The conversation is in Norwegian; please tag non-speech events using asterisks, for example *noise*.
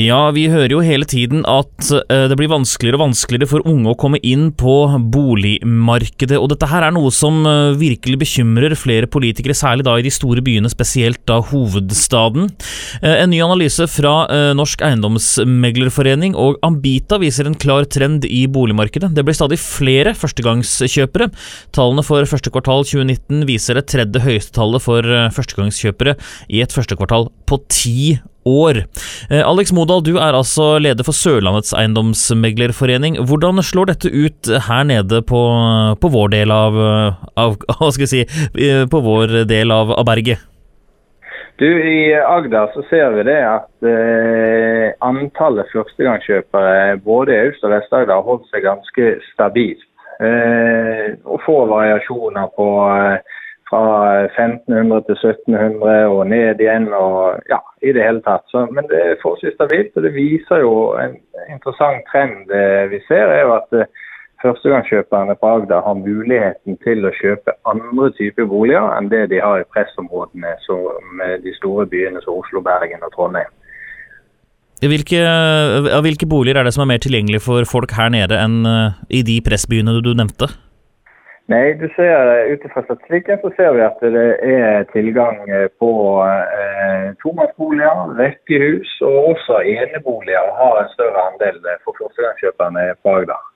Ja, vi hører jo hele tiden at uh, det blir vanskeligere og vanskeligere for unge å komme inn på boligmarkedet, og dette her er noe som uh, virkelig bekymrer flere politikere, særlig da i de store byene, spesielt da hovedstaden. Uh, en ny analyse fra Norsk Eiendomsmeglerforening og Ambita viser en klar trend i boligmarkedet. Det blir stadig flere førstegangskjøpere. Tallene for første kvartal 2019 viser det tredje høyeste tallet for førstegangskjøpere i et første kvartal på ti år. Eh, Alex Modal, du er altså leder for Sørlandets eiendomsmeglerforening. Hvordan slår dette ut her nede på, på vår del av, av, *laughs* Hva skal jeg si eh, På vår del av, av berget? Du, I Agder så ser vi det at eh, antallet førstegangskjøpere både i Aust- og Vest-Agder har holdt seg ganske stabilt. Eh, og få variasjoner på eh, fra 1500 til 1700 og ned igjen. og ja, i det hele tatt. Så, men det er forholdsvis stabilt, og det viser jo en interessant trend eh, vi ser. er jo at eh, Førstegangskjøperne på Agder har muligheten til å kjøpe andre typer boliger enn det de har i pressområdene som de store byene som Oslo, Bergen og Trondheim. Hvilke, hvilke boliger er det som er mer tilgjengelig for folk her nede enn eh, i de pressbyene du nevnte? Nei, du ser Ut fra statistikken så ser vi at det er tilgang på eh, tomannsboliger, rekkehus og også eneboliger har en større andel for førstegangskjøperne på Agder.